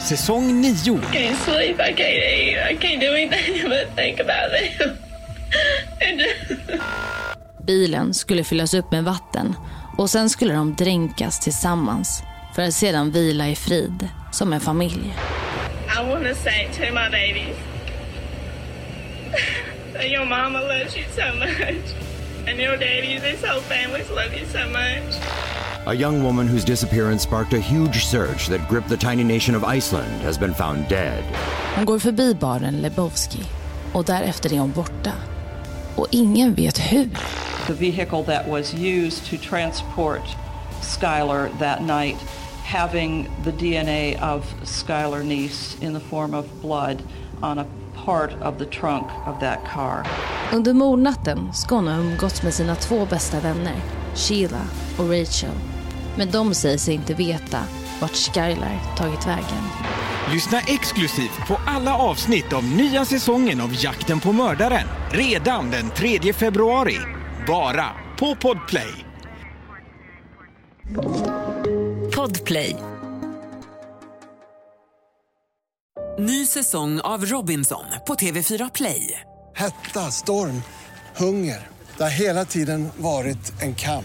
säsong 9. can't sleep. I can't eat. I can't do anything but think about it. And just- Bilen skulle fyllas upp med vatten och sen skulle de dränkas tillsammans för att sedan vila i frid som en familj. I want to say to my babies that your mama loves you so much, and your daddies, this whole families love you so much. A young woman whose disappearance sparked a huge surge that gripped the tiny nation of Iceland has been found dead. Hon går förbi baren Lebowski och därefter är hon borta. Och ingen vet hur. the vehicle that was used to transport Skylar that night having the DNA of Skylar Niece in the form of blood on a part of the trunk of that car. Under mordnatten ska hon ha umgåtts med sina två bästa vänner, Sheila och Rachel. Men de säger sig inte veta vart Skylar tagit vägen. Lyssna exklusivt på alla avsnitt av nya säsongen av Jakten på mördaren. Redan den 3 februari. Bara på Podplay. Podplay. Ny säsong av Robinson på TV4 Play. Hetta, storm, hunger. Det har hela tiden varit en kamp.